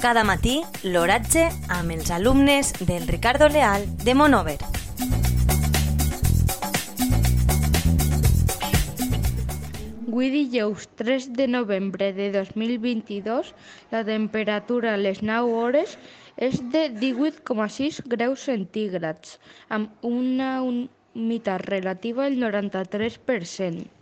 Cada matí, l'oratge amb els alumnes del Ricardo Leal de Monover. Avui dijous 3 de novembre de 2022, la temperatura a les 9 hores és de 18,6 graus centígrads, amb una humitat relativa del 93%.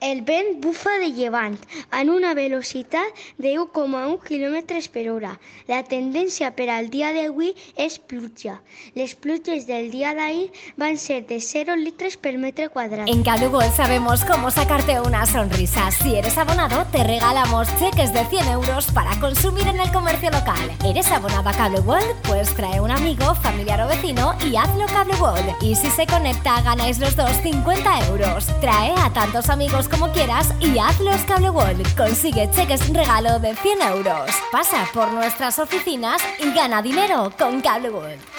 El vent bufa de llevant en una velocitat de 1,1 km per hora. La tendència per al dia d'avui és pluja. Les pluges del día de ahí van ser de 0 litres per metre quadrat. En World sabemos cómo sacarte una sonrisa. Si eres abonado, te regalamos cheques de 100 euros para consumir en el comercio local. ¿Eres abonado a Cable World? Pues trae un amigo, familiar o vecino y hazlo Cable World. Y si se conecta, ganáis los dos 50 euros. Trae a tantos amigos como quieras y hazlos Cable World. Consigue cheques regalo de 100 euros. Pasa por nuestras oficinas y gana dinero con Cable World.